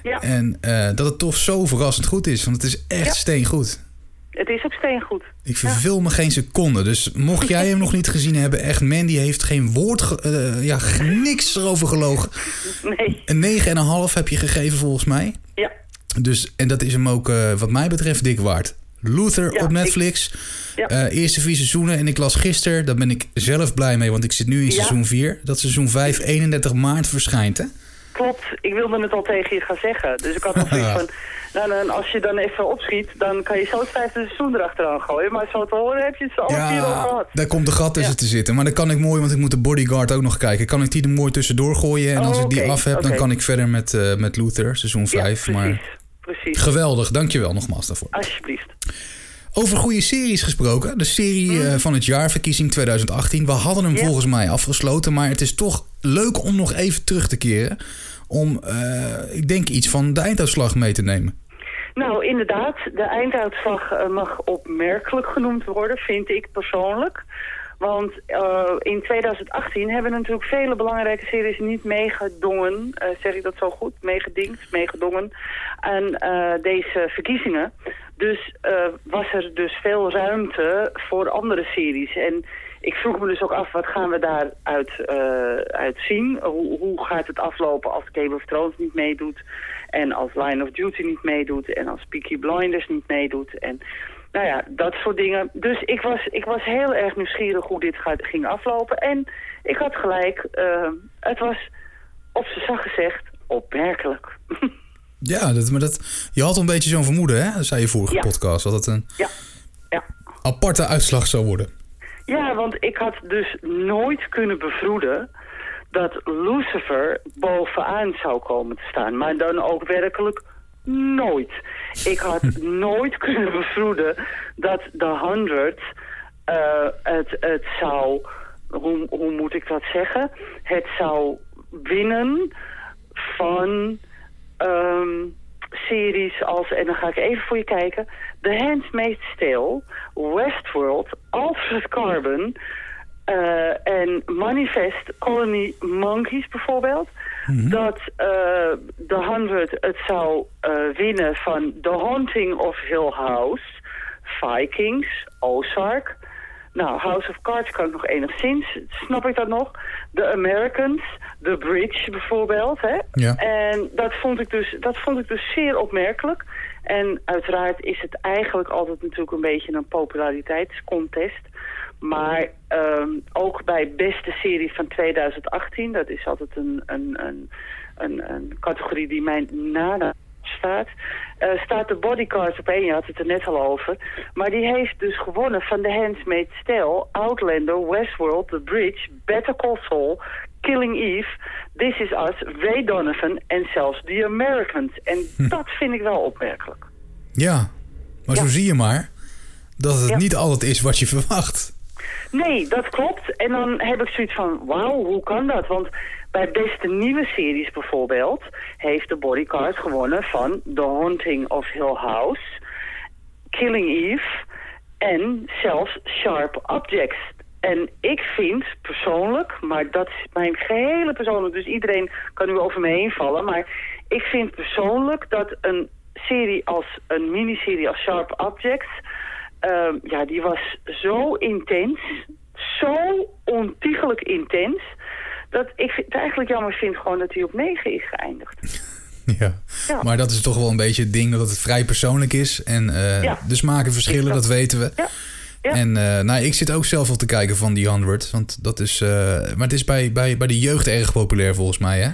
Ja, En dat het toch zo verrassend goed is. Want het is echt Ja. steengoed. Het is ook steengoed. Ik verveel me geen seconde. Dus mocht jij hem nog niet gezien hebben, echt, Mandy heeft geen woord, ge- eh, ja, niks erover gelogen. Nee, Een 9,5 heb je gegeven volgens mij. ja. Dus, en dat is hem ook, eh, wat mij betreft, dik waard. Luther Ja, op ik- Netflix. Ja. Eh, eerste vier seizoenen. En ik las gisteren, daar ben ik zelf blij mee, want ik zit nu in seizoen 4. Dat seizoen 5, 31 maart verschijnt, hè? Klopt, ik wilde het al tegen je gaan zeggen. Dus ik had nog zoiets van, nou, dan, als je dan even opschiet, dan kan je zo het vijfde seizoen erachteraan gooien. Maar zo te horen heb je het zo vier al gehad. daar komt de gat tussen Ja. te zitten. Maar dan kan ik mooi, want ik moet de Bodyguard ook nog kijken. Kan ik die er mooi tussendoor gooien? En Oh, als ik die af heb, dan kan ik verder met, eh, met Luther, seizoen 5. ja, maar precies. Geweldig, dankjewel nogmaals daarvoor. alsjeblieft. Over goede series gesproken. De serie eh, van het jaar, verkiezing 2018. We hadden hem. Ja. volgens mij afgesloten. Maar het is toch leuk om nog even terug te keren. Om, eh, ik denk, iets van de einduitslag mee te nemen. Nou, inderdaad, de einduitslag eh, mag opmerkelijk genoemd worden, vind ik persoonlijk. Want eh, in 2018 hebben natuurlijk vele belangrijke series niet meegedongen, eh, zeg ik dat zo goed, meegedingt, meegedongen, aan eh, deze verkiezingen. Dus was er dus veel ruimte voor andere series. En ik vroeg me dus ook af, wat gaan we daaruit eh uit zien? Hoe, hoe gaat het aflopen als Game of Thrones niet meedoet? En als Line of Duty niet meedoet? En als Peaky Blinders niet meedoet? En nou ja, dat soort dingen. Dus ik was, ik was heel erg nieuwsgierig hoe dit gaat, ging aflopen. En ik had gelijk, eh, het was op z'n zacht gezegd opmerkelijk. Ja, dat, maar dat, je had een beetje zo'n vermoeden, hè? Dat zei je vorige Ja. podcast. Dat het een ja, ja. aparte uitslag zou worden. Ja, want ik had dus nooit kunnen bevroeden dat Lucifer bovenaan zou komen te staan. Maar dan ook werkelijk nooit. Ik had nooit kunnen bevroeden dat de 100 eh, het, het zou... Hoe, hoe moet ik dat zeggen? Het zou winnen van ehm, series als, en dan ga ik even voor je kijken... The Handmaid's Tale, Westworld, Altered Carbon... eh, en Manifest Colony Monkeys bijvoorbeeld... dat eh The 100 het zou eh, winnen van The Haunting of Hill House... Vikings, Ozark... Nou, House of Cards kan ik nog enigszins, snap ik dat nog. The Americans, The Bridge bijvoorbeeld. Hè? Ja. En dat vond, ik dus, dat vond ik dus zeer opmerkelijk. En uiteraard is het eigenlijk altijd natuurlijk een beetje een populariteitscontest. Maar ehm, ook bij beste serie van 2018, dat is altijd een, een, een, een, een categorie die mij nada staat, eh, staat de bodyguards op één. Je had het er net al over. Maar die heeft dus gewonnen van The Handmaid's Tale, Outlander, Westworld, The Bridge, Better Call Saul, Killing Eve, This Is Us, Ray Donovan en zelfs The Americans. En dat vind ik wel opmerkelijk. Ja, maar Ja. zo zie je maar dat het Ja. niet altijd is wat je verwacht. Nee, dat klopt. En dan heb ik zoiets van, wauw, hoe kan dat? Want bij beste nieuwe series bijvoorbeeld... heeft de bodyguard gewonnen van The Haunting of Hill House... Killing Eve en zelfs Sharp Objects. En ik vind persoonlijk, maar dat is mijn gehele persoonlijk... dus iedereen kan nu over me heen vallen... maar ik vind persoonlijk dat een serie als een miniserie als Sharp Objects... Ehm, ja, die was zo intens, zo ontiegelijk intens... dat ik het eigenlijk jammer vind gewoon dat hij op 9 is geëindigd. Ja. Ja. Maar dat is toch wel een beetje het ding dat het vrij persoonlijk is. En eh, Ja. de smaken verschillen, dat weten we. Ja. Ja. En eh, nou, ik zit ook zelf al te kijken van die 100. Want dat is. eh, maar het is bij, bij, bij de jeugd erg populair volgens mij, hè?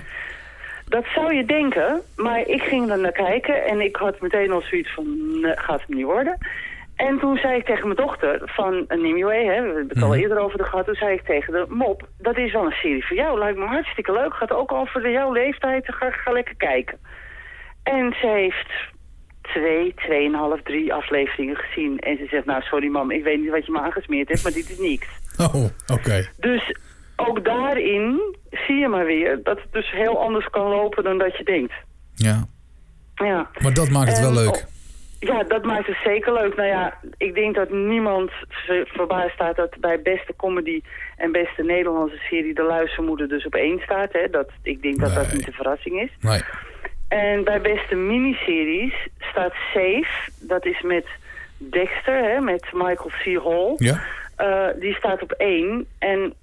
Dat zou je denken, maar ik ging er naar kijken en ik had meteen al zoiets van, gaat het niet worden. En toen zei ik tegen mijn dochter van uh, Nimue, hè, we hebben het al Mhm. eerder over de gehad. Toen zei ik tegen de mop, dat is wel een serie voor jou. Lijkt me hartstikke leuk. Gaat ook over de, jouw leeftijd. Ga, ga lekker kijken. En ze heeft twee, tweeënhalf, drie afleveringen gezien. En ze zegt, nou sorry mam, ik weet niet wat je me aangesmeerd hebt, maar dit is niks. Oh, oké. Dus ook daarin zie je maar weer dat het dus heel anders kan lopen dan dat je denkt. Ja. Ja. Maar dat maakt het wel leuk. Ja, dat maakt het zeker leuk. Nou ja, ik denk dat niemand ver- verbaasd staat dat bij beste comedy en beste Nederlandse serie de luistermoeder dus op één staat. Hè. Dat, ik denk dat dat niet de verrassing is. Nee. En bij beste miniseries staat Safe. Dat is met Dexter, hè, met Michael C. Hall. Ja? Eh, die staat op één. En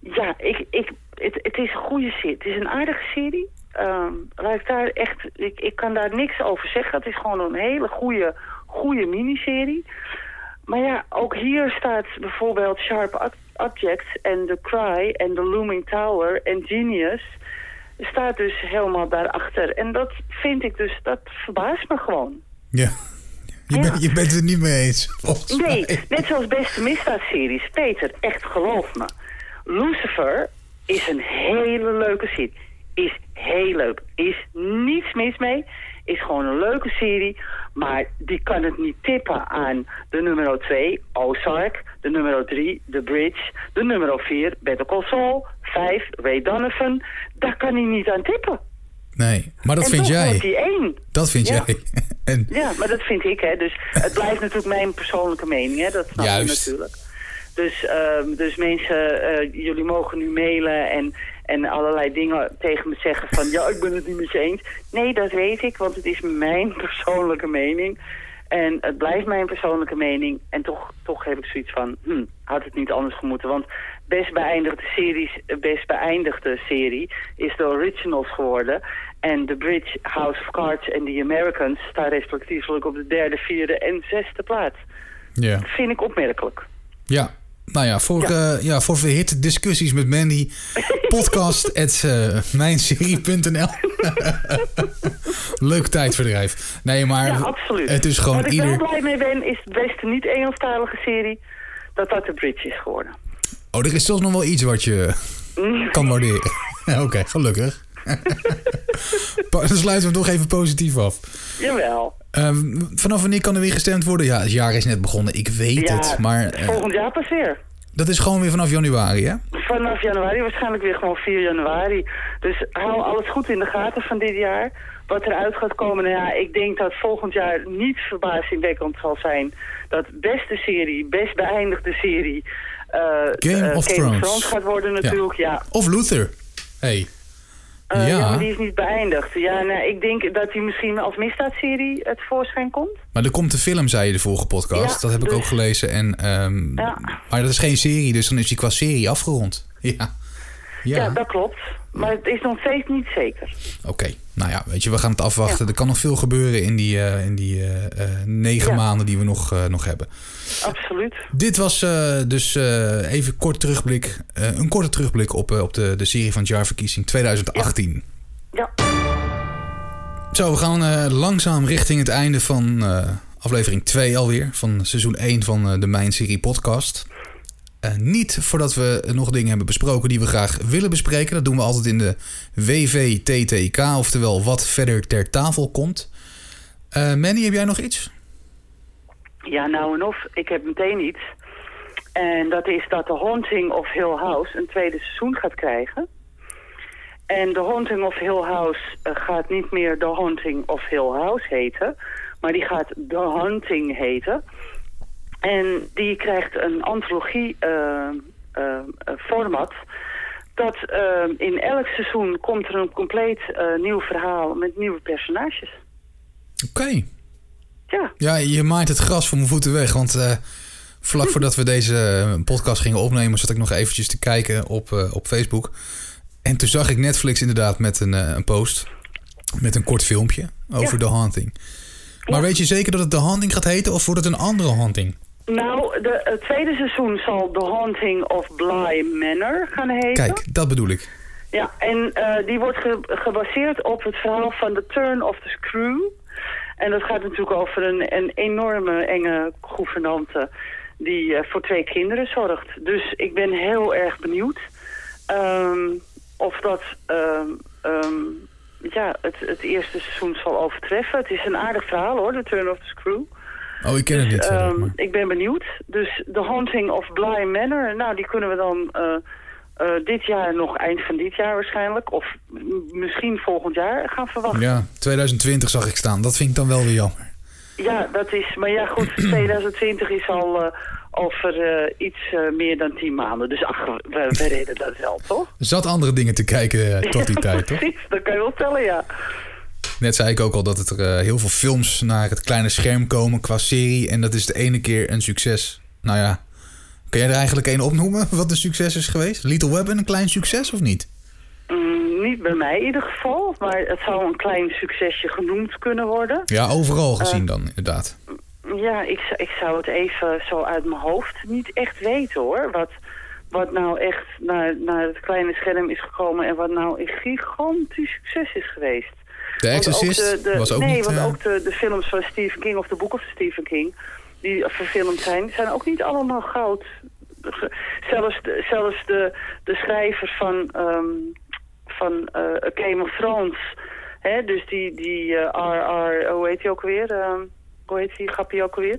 ja, ik, ik, het, het is een goede serie. Het is een aardige serie. Laat ik, daar echt, ik, ik kan daar niks over zeggen. Het is gewoon een hele goede, goede miniserie. Maar ja, ook hier staat bijvoorbeeld Sharp Ob- Objects en The Cry en The Looming Tower en Genius staat dus helemaal daarachter. En dat vind ik dus, dat verbaast me gewoon. Ja. Je, Ja. je bent het niet mee eens. Nee, mij. net zoals beste misdaadseries. Peter, echt geloof me. Lucifer is een hele leuke serie. Is heel leuk. Is niets mis mee. Is gewoon een leuke serie. Maar die kan het niet tippen aan de nummer 2, Ozark. De nummer 3, The Bridge. De nummer 4, Better Call Saul. 5, Ray Donovan. Daar kan hij niet aan tippen. Nee, maar dat en vind jij. hij één. Dat vind Ja. jij. En Ja, maar dat vind ik, hè. Dus het blijft natuurlijk mijn persoonlijke mening, hè. Dat snap je natuurlijk. Dus, ehm, dus mensen, eh, jullie mogen nu mailen en, en allerlei dingen tegen me zeggen van... ja, ik ben het niet met je eens. Nee, dat weet ik, want het is mijn persoonlijke mening. En het blijft mijn persoonlijke mening. En toch, toch heb ik zoiets van, hm, had het niet anders gemoeten. Want best beëindigde, series, best beëindigde serie is de Originals geworden. En The Bridge, House of Cards en The Americans staan respectievelijk op de derde, vierde en zesde plaats. ja. Dat vind ik opmerkelijk. ja. Nou ja, voor, ja. ja, voor verhitte discussies met Mandy, podcast at uh, mijnserie.nl. Leuk tijdverdrijf. Nee, maar Ja, absoluut. het is gewoon Wat ik ieder... wel blij mee ben, is de beste niet-Engelstalige serie... dat dat The Bridge is geworden. Oh, er is zelfs nog wel iets wat je kan waarderen. Oké, gelukkig. Dan sluiten we het nog even positief af. Jawel. Ehm, vanaf wanneer kan er weer gestemd worden? Ja, het jaar is net begonnen. Ik weet Ja, het. Maar eh, volgend jaar pas weer. dat is gewoon weer vanaf januari, hè? Vanaf januari, waarschijnlijk weer gewoon 4 januari. Dus hou alles goed in de gaten van dit jaar. Wat eruit gaat komen, nou ja, ik denk dat volgend jaar niet verbazingwekkend zal zijn... dat beste serie, best beëindigde serie... eh, Game eh, of Thrones. gaat worden natuurlijk, ja. Of Luther. Hey. Eh, ja. ja, maar die is niet beëindigd. Ja, nou, ik denk dat die misschien als misdaadserie het voorschijn komt. maar er komt een film, zei je de vorige podcast. Ja, dat heb ik dus- ook gelezen. En, ehm, Ja. Maar dat is geen serie, dus dan is die qua serie afgerond. Ja. Ja, Ja, dat klopt. Maar het is nog steeds niet zeker. oké. Nou ja, weet je, we gaan het afwachten. Ja. Er kan nog veel gebeuren in die, eh, in die eh, eh, negen Ja. maanden die we nog, nog hebben. Absoluut. Dit was dus even kort terugblik, een korte terugblik op, op de, de serie van het jaarverkiezing 2018. Ja. Zo, we gaan langzaam richting het einde van aflevering 2 alweer. Van seizoen 1 van de Mijn Serie podcast. Eh, niet voordat we nog dingen hebben besproken die we graag willen bespreken. Dat doen we altijd in de WVTTK, oftewel wat verder ter tafel komt. Eh Manny, heb jij nog iets? Ja, nou en of. Ik heb meteen iets. En dat is dat The Haunting of Hill House een tweede seizoen gaat krijgen. En The Haunting of Hill House eh, gaat niet meer The Haunting of Hill House heten. Maar die gaat The Hunting heten. En die krijgt een antologie eh, eh, eh, format. Dat in elk seizoen komt er een compleet nieuw verhaal met nieuwe personages. Oké. Ja, Ja, je maait het gras voor mijn voeten weg. Want vlak voordat we deze podcast gingen opnemen, zat ik nog eventjes te kijken op, op Facebook. En toen zag ik Netflix inderdaad met een, een post. Met een kort filmpje over Ja. The Haunting. Maar weet je zeker dat het The Haunting gaat heten of wordt het een andere Haunting? Nou, de, het tweede seizoen zal The Haunting of Bly Manor gaan heten. Kijk, dat bedoel ik. Ja, en eh, die wordt ge- gebaseerd op het verhaal van The Turn of the Screw. En dat gaat natuurlijk over een, een enorme enge gouvernante die eh, voor twee kinderen zorgt. Dus ik ben heel erg benieuwd ehm, of dat ehm, ehm, ja, het, het eerste seizoen zal overtreffen. Het is een aardig verhaal hoor, The Turn of the Screw. Oh, ik ken het Dus, niet. verder, ehm, maar- ik ben benieuwd. Dus The Haunting of Bly Manor, nou die kunnen we dan eh, eh, dit jaar nog, eind van dit jaar waarschijnlijk, of misschien volgend jaar gaan verwachten. Ja, 2020 zag ik staan. Dat vind ik dan wel weer jammer. Ja, dat is, maar ja goed, 2020 is al eh, over iets meer dan 10 maanden. Dus ach, we, we redden dat wel, toch? Er zat andere dingen te kijken tot die tijd, toch? Precies, dat kan je wel tellen, ja. Net zei ik ook al dat er eh, heel veel films naar het kleine scherm komen qua serie. En dat is de ene keer een succes. Nou ja, kan jij er eigenlijk één opnoemen wat een succes is geweest? Little Weapon een klein succes of niet? Mm, niet bij mij in ieder geval, maar het zou een klein succesje genoemd kunnen worden. Ja, overal Eh. gezien dan, inderdaad. Ja, ik, ik zou het even zo uit mijn hoofd niet echt weten hoor. Wat, wat nou echt naar, naar het kleine scherm is gekomen en wat nou een gigantisch succes is geweest. Ook Exorcist de- de- was ook nee, niet... want eh, ook de, de films van Stephen King of de boeken van Stephen King... die verfilmd zijn, zijn ook niet allemaal goud. Zelfs de, zelfs de, de schrijvers van, ehm, van A Game of Thrones... Hè, dus die, die eh, R.R. Hoe heet hij ook weer? Ehm, hoe heet die grappie ook weer?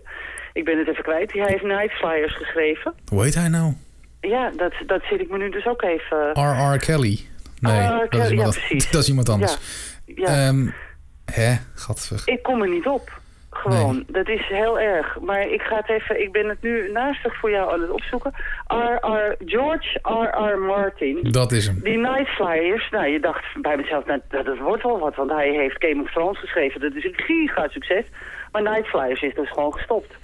Ik ben het even kwijt. Hij heeft Night Flyers geschreven. Hoe heet hij nou? Ja, dat, dat zit ik me nu dus ook even... R.R. Kelly. Nee, R.R. dat, is Kelly, iemand, ja, precies. dat is iemand anders. Ja, Ehm hè, gadver. Ik kom er niet op. Gewoon. Dat is heel erg. Maar ik ga het even... Ik ben het nu naastig voor jou aan het opzoeken. R.R. George R.R. Martin. Dat is hem. Die Night Flyers, nou, je dacht bij mezelf, nou, dat, wordt wel wat, want hij heeft Game of Thrones geschreven. Dat is een giga succes. Maar Night Flyers is dus gewoon gestopt.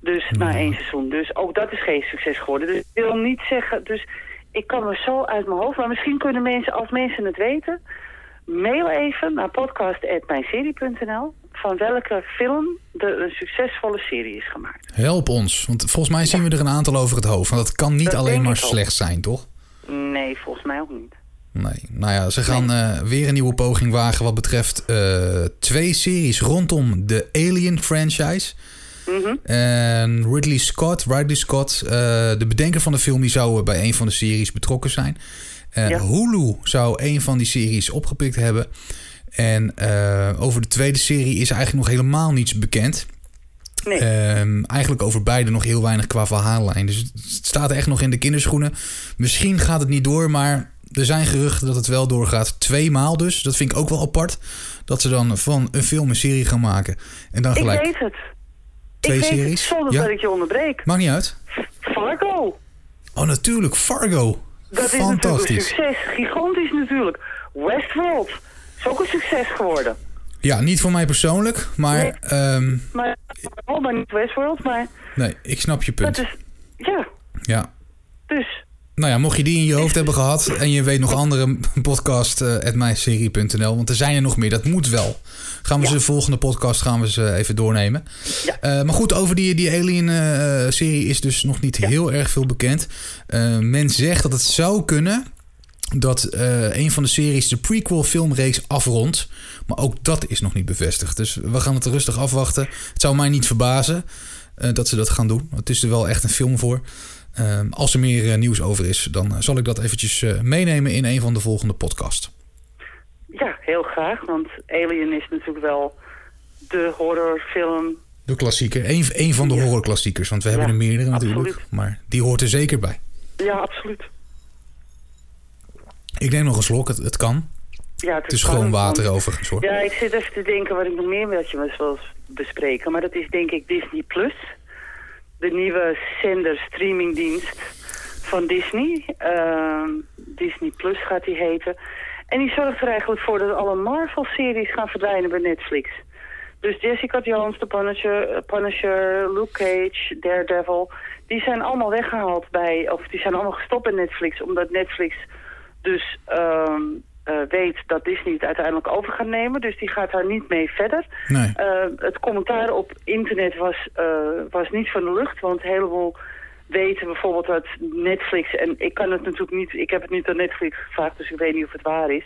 Dus na één seizoen. Dus ook dat is geen succes geworden. Dus ik wil niet zeggen, dus ik kan me zo uit mijn hoofd, maar misschien kunnen mensen, als mensen het weten, mail even naar podcast.mijnserie.nl van welke film de een succesvolle serie is gemaakt. Help ons, want volgens mij zien we er een aantal over het hoofd. Want dat kan niet Dat alleen maar ook. slecht zijn, toch? Nee, volgens mij ook niet. Nee. Nou ja, ze gaan eh, weer een nieuwe poging wagen wat betreft eh, twee series rondom de Alien franchise. Mhm. En Ridley Scott, Ridley Scott, eh, de bedenker van de film, die zou bij een van de series betrokken zijn. Ja. Hulu zou een van die series opgepikt hebben. En eh, over de tweede serie is eigenlijk nog helemaal niets bekend. Nee. Ehm, eigenlijk over beide nog heel weinig qua verhaallijn. Dus het staat echt nog in de kinderschoenen. Misschien gaat het niet door, maar er zijn geruchten dat het wel doorgaat. Tweemaal dus. Dat vind ik ook wel apart. Dat ze dan van een film een serie gaan maken. En dan Ik gelijk weet het. twee ik weet series. het, zonder Ja? dat ik je onderbreek. Maakt niet uit. Fargo. Oh, natuurlijk. Fargo. Dat is natuurlijk een succes. Gigantisch natuurlijk. Westworld. Is ook een succes geworden. Ja, niet voor mij persoonlijk, maar Nee. ehm, Maar, oh, maar niet Westworld, maar nee, ik snap je punt. dat is... Ja, Ja. dus... Nou ja, mocht je die in je hoofd hebben gehad en je weet nog andere podcast eh, mijnserie.nl, want er zijn er nog meer, dat moet wel. Gaan we Ja. ze de volgende podcast gaan we ze even doornemen. Ja. Eh, maar goed, over die, die Alien-serie is dus nog niet heel erg veel bekend. Eh, men zegt dat het zou kunnen dat eh, een van de series de prequel filmreeks afrondt. Maar ook dat is nog niet bevestigd. Dus we gaan het rustig afwachten. Het zou mij niet verbazen eh, dat ze dat gaan doen. Het is er wel echt een film voor. Eh, als er meer eh, nieuws over is, dan eh, zal ik dat eventjes eh, meenemen in een van de volgende podcasts. Ja, heel graag, want Alien is natuurlijk wel de horrorfilm. De klassieker. Eén een van de Ja. horrorklassiekers. Want we hebben er meerdere natuurlijk. absoluut. Maar die hoort er zeker bij. Ja, absoluut. Ik neem nog een slok. Het, het kan. Ja, Het is gewoon water want- overigens hoor. Ja, ik zit even te denken wat ik nog meer met je wil bespreken. Maar dat is denk ik Disney Plus. De nieuwe zender streamingdienst van Disney. Ehm, Disney Plus gaat die heten. En die zorgt er eigenlijk voor dat alle Marvel-series gaan verdwijnen bij Netflix. Dus Jessica Jones, The Punisher, eh, Punisher, Luke Cage, Daredevil... die zijn allemaal weggehaald bij... of die zijn allemaal gestopt bij Netflix... omdat Netflix dus ehm, eh, weet dat Disney het uiteindelijk over gaat nemen. Dus die gaat daar niet mee verder. Nee. Eh, het commentaar op internet was, eh, was niet van de lucht. Want een heleboel weten bijvoorbeeld dat Netflix... en ik kan het natuurlijk niet... ik heb het niet aan Netflix gevraagd, dus ik weet niet of het waar is...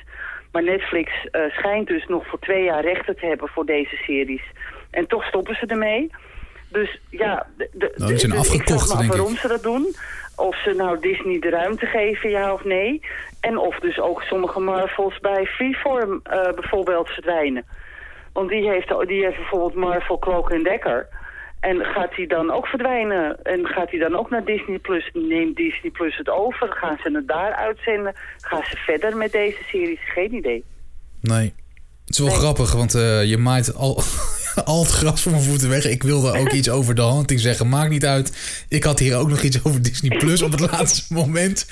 Maar Netflix schijnt dus nog voor twee jaar rechten te hebben voor deze series. En toch stoppen ze ermee. Dus ja, de, de, Nou, die zijn de- ik afgekocht, waarom ze dat doen. Of ze nou Disney de ruimte geven, ja of nee. En of dus ook sommige Marvels bij Freeform eh, bijvoorbeeld verdwijnen. Want die heeft, die heeft bijvoorbeeld Marvel Cloak and Decker. En gaat die dan ook verdwijnen? En gaat die dan ook naar Disney Plus? Neemt Disney Plus het over? Gaan ze het daar uitzenden? Gaan ze verder met deze series? Geen idee. Nee. Het is wel Nee. grappig, want eh, je maait al, al het gras voor mijn voeten weg. Ik wilde ook iets over de hunting zeggen. Maakt niet uit. Ik had hier ook nog iets over Disney Plus op het laatste moment.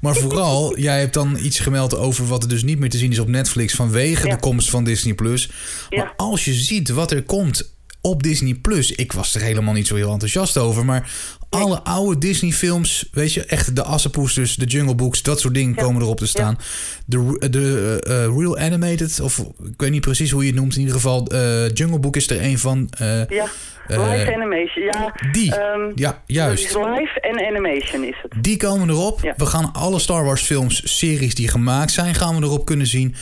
Maar vooral, jij hebt dan iets gemeld over wat er dus niet meer te zien is op Netflix vanwege Ja. de komst van Disney Plus. Maar Ja. als je ziet wat er komt op Disney Plus, ik was er helemaal niet zo heel enthousiast over, maar alle oude Disney films, weet je, echt de Assepoesters, de Jungle Books, dat soort dingen Ja. komen erop te staan. De, de eh, eh, Real Animated, of ik weet niet precies hoe je het noemt, in ieder geval eh, Jungle Book is er een van. Ja, live animation. Ja, die. ehm, ja, juist. is live en animation is het. Die komen erop. Ja. We gaan alle Star Wars films, series die gemaakt zijn, gaan we erop kunnen zien.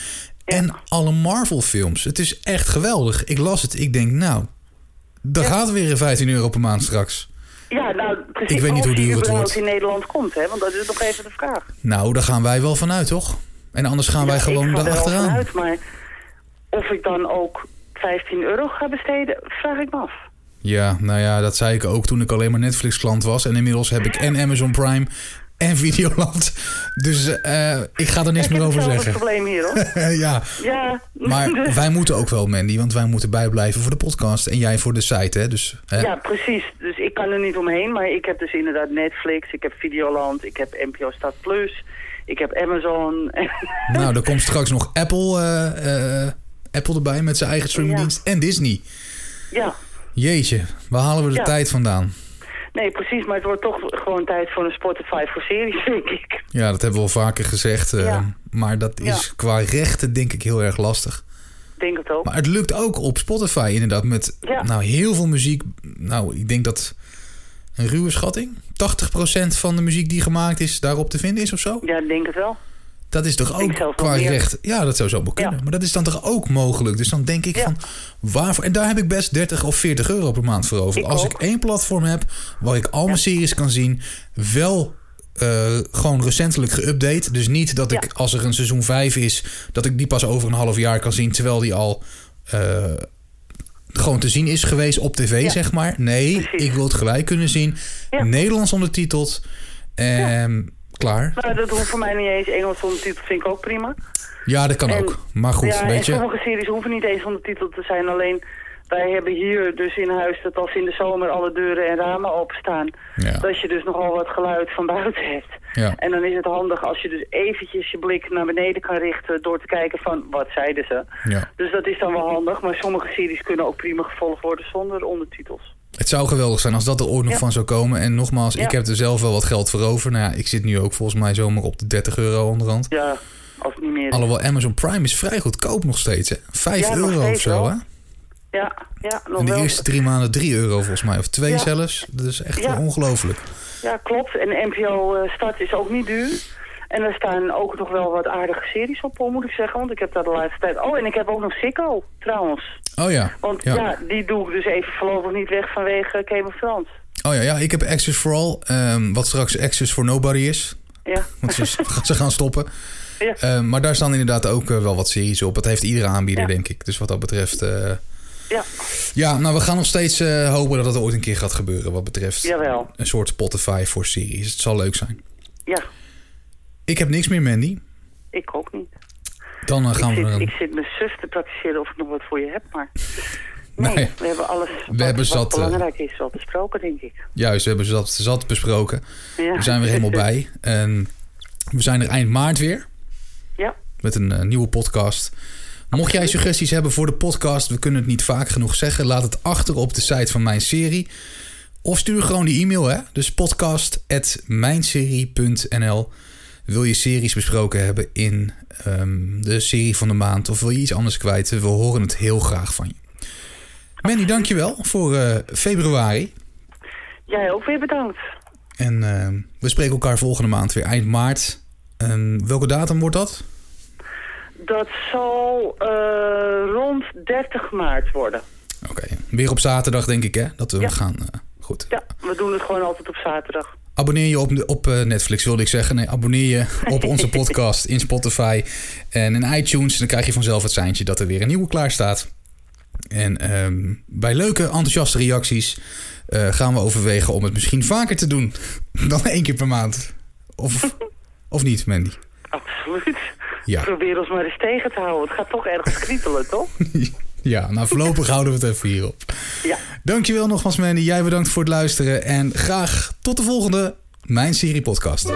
En alle Marvel films. Het is echt geweldig. Ik las het. Ik denk, nou, daar gaat weer 15 euro per maand straks. Ja, nou, precies. Ik weet niet hoe duur het wordt. in Nederland komt, hè? Want dat is nog even de vraag. Nou, daar gaan wij wel vanuit, toch? En anders gaan wij Ja, gewoon ik ga er vanuit, maar of ik dan ook 15 euro ga besteden, vraag ik me af. Ja, nou ja, dat zei ik ook toen ik alleen maar Netflix-klant was. En inmiddels heb ik en Amazon Prime en Videoland. Dus eh, ik ga er niks ik meer over zeggen. probleem hier, hoor. ja, Ja, maar wij moeten ook wel, Mandy. Want wij moeten bijblijven voor de podcast. En jij voor de site, hè? Dus, hè? Ja, precies. Dus ik kan er niet omheen. Maar ik heb dus inderdaad Netflix, ik heb Videoland, ik heb NPO Stad Plus, ik heb Amazon. Nou, er komt straks nog Apple, eh, eh, Apple erbij met zijn eigen streamingdienst. En Disney. ja, Jeetje, waar halen we de Ja. tijd vandaan? Nee, precies. Maar het wordt toch gewoon tijd voor een Spotify voor series, denk ik. Ja, dat hebben we al vaker gezegd. eh, Ja. Maar dat is Ja. qua rechten denk ik heel erg lastig. Ik denk het ook. Maar het lukt ook op Spotify inderdaad met Ja. nou, heel veel muziek. Nou, ik denk dat een ruwe schatting... 80% van de muziek die gemaakt is daarop te vinden is of zo. Ja, ik denk het wel. Dat is toch ook qua recht... Ja, dat zou zo kunnen. Ja. Maar dat is dan toch ook mogelijk. Dus dan denk ik Ja. van... Waarvoor? En daar heb ik best 30 of 40 euro per maand voor over. Ik Als ook. ik één platform heb waar ik al mijn series kan zien... wel eh, gewoon recentelijk geüpdate. Dus niet dat ik Ja. als er een seizoen 5 is... dat ik die pas over een half jaar kan zien... terwijl die al... eh, gewoon te zien is geweest op tv, Ja. zeg maar. Nee, Precies. ik wil het gelijk kunnen zien. Ja. Nederlands ondertiteld. En klaar. Nou, dat hoeft voor mij niet eens. Engels ondertitel vind ik ook prima. Ja, dat kan En- ook. Maar goed, ja, weet je. sommige series hoeven niet eens ondertiteld te zijn. Alleen, wij hebben hier dus in huis dat als in de zomer alle deuren en ramen openstaan... Ja. dat je dus nogal wat geluid van buiten hebt. Ja. En dan is het handig als je dus eventjes je blik naar beneden kan richten... door te kijken van, wat zeiden ze? Ja. Dus dat is dan wel handig. Maar sommige series kunnen ook prima gevolgd worden zonder ondertitels. Het zou geweldig zijn als dat er ooit nog Ja. van zou komen. En nogmaals, ik heb er zelf wel wat geld voor over. Nou ja, ik zit nu ook volgens mij zomaar op de 30 euro onderhand. Ja, als niet meer. Alhoewel Amazon Prime is vrij goedkoop nog steeds. Hè? 5 Ja, nog euro of zo, hè? Ja, ja, nog En de wel. eerste drie maanden 3 euro volgens mij. Of twee Ja. zelfs. Dat is echt ongelooflijk. Ja, klopt. En NPO eh, Start is ook niet duur. En er staan ook nog wel wat aardige series op, moet ik zeggen. Want ik heb daar de laatste tijd... Oh, en ik heb ook nog Sicko, trouwens. Oh ja. Want ja. ja. die doe ik dus even voorlopig niet weg vanwege Game of Thrones. Oh ja, ja, ik heb Access for All. ehm, wat straks Access for Nobody is. Ja, Want ze, ze gaan stoppen. Ja. Ehm, maar daar staan inderdaad ook eh, wel wat series op. Dat heeft iedere aanbieder, Ja. denk ik. Dus wat dat betreft... eh, ja, Ja, nou, we gaan nog steeds eh, hopen dat het ooit een keer gaat gebeuren. Wat betreft jawel. een soort Spotify voor series. Het zal leuk zijn. Ja, Ik heb niks meer, Mandy. ik ook niet. Dan eh, gaan ik, we zit, ik zit mijn zus te praktiseren of ik nog wat voor je heb, maar... Nee, Nee. we hebben alles wat, hebben wat zat, eh, belangrijk is al besproken, denk ik. Juist, we hebben zat, zat besproken. Ja. We zijn weer helemaal bij. En we zijn er eind maart weer. Ja, Met een eh, nieuwe podcast. Mocht jij suggesties hebben voor de podcast, we kunnen het niet vaak genoeg zeggen. Laat het achter op de site van mijn serie. Of stuur gewoon die e-mail, hè? Dus podcast.mijnserie.nl. Wil je series besproken hebben in ehm, de serie van de maand? Of wil je iets anders kwijt? We horen het heel graag van je. Manny, dankjewel voor eh, februari. jij ook weer bedankt. En ehm, we spreken elkaar volgende maand weer eind maart. En welke datum wordt dat? Dat zal uh, rond 30 maart worden. Oké, weer op zaterdag denk ik hè? Dat we ja. gaan... Uh, goed. Ja, we doen het gewoon altijd op zaterdag. Abonneer je op, op uh, Netflix, wilde ik zeggen. Nee, abonneer je op onze podcast in Spotify en in iTunes. Dan krijg je vanzelf het seintje dat er weer een nieuwe klaar staat. En um, bij leuke, enthousiaste reacties uh, gaan we overwegen om het misschien vaker te doen dan één keer per maand. Of, of niet, Mandy? Absoluut. Ja. Probeer ons maar eens tegen te houden. Het gaat toch ergens kriebelen, toch? Ja, nou voorlopig houden we het even hierop. Ja. Dankjewel nogmaals, Mandy. Jij bedankt voor het luisteren. En graag tot de volgende Mijn Serie Podcast.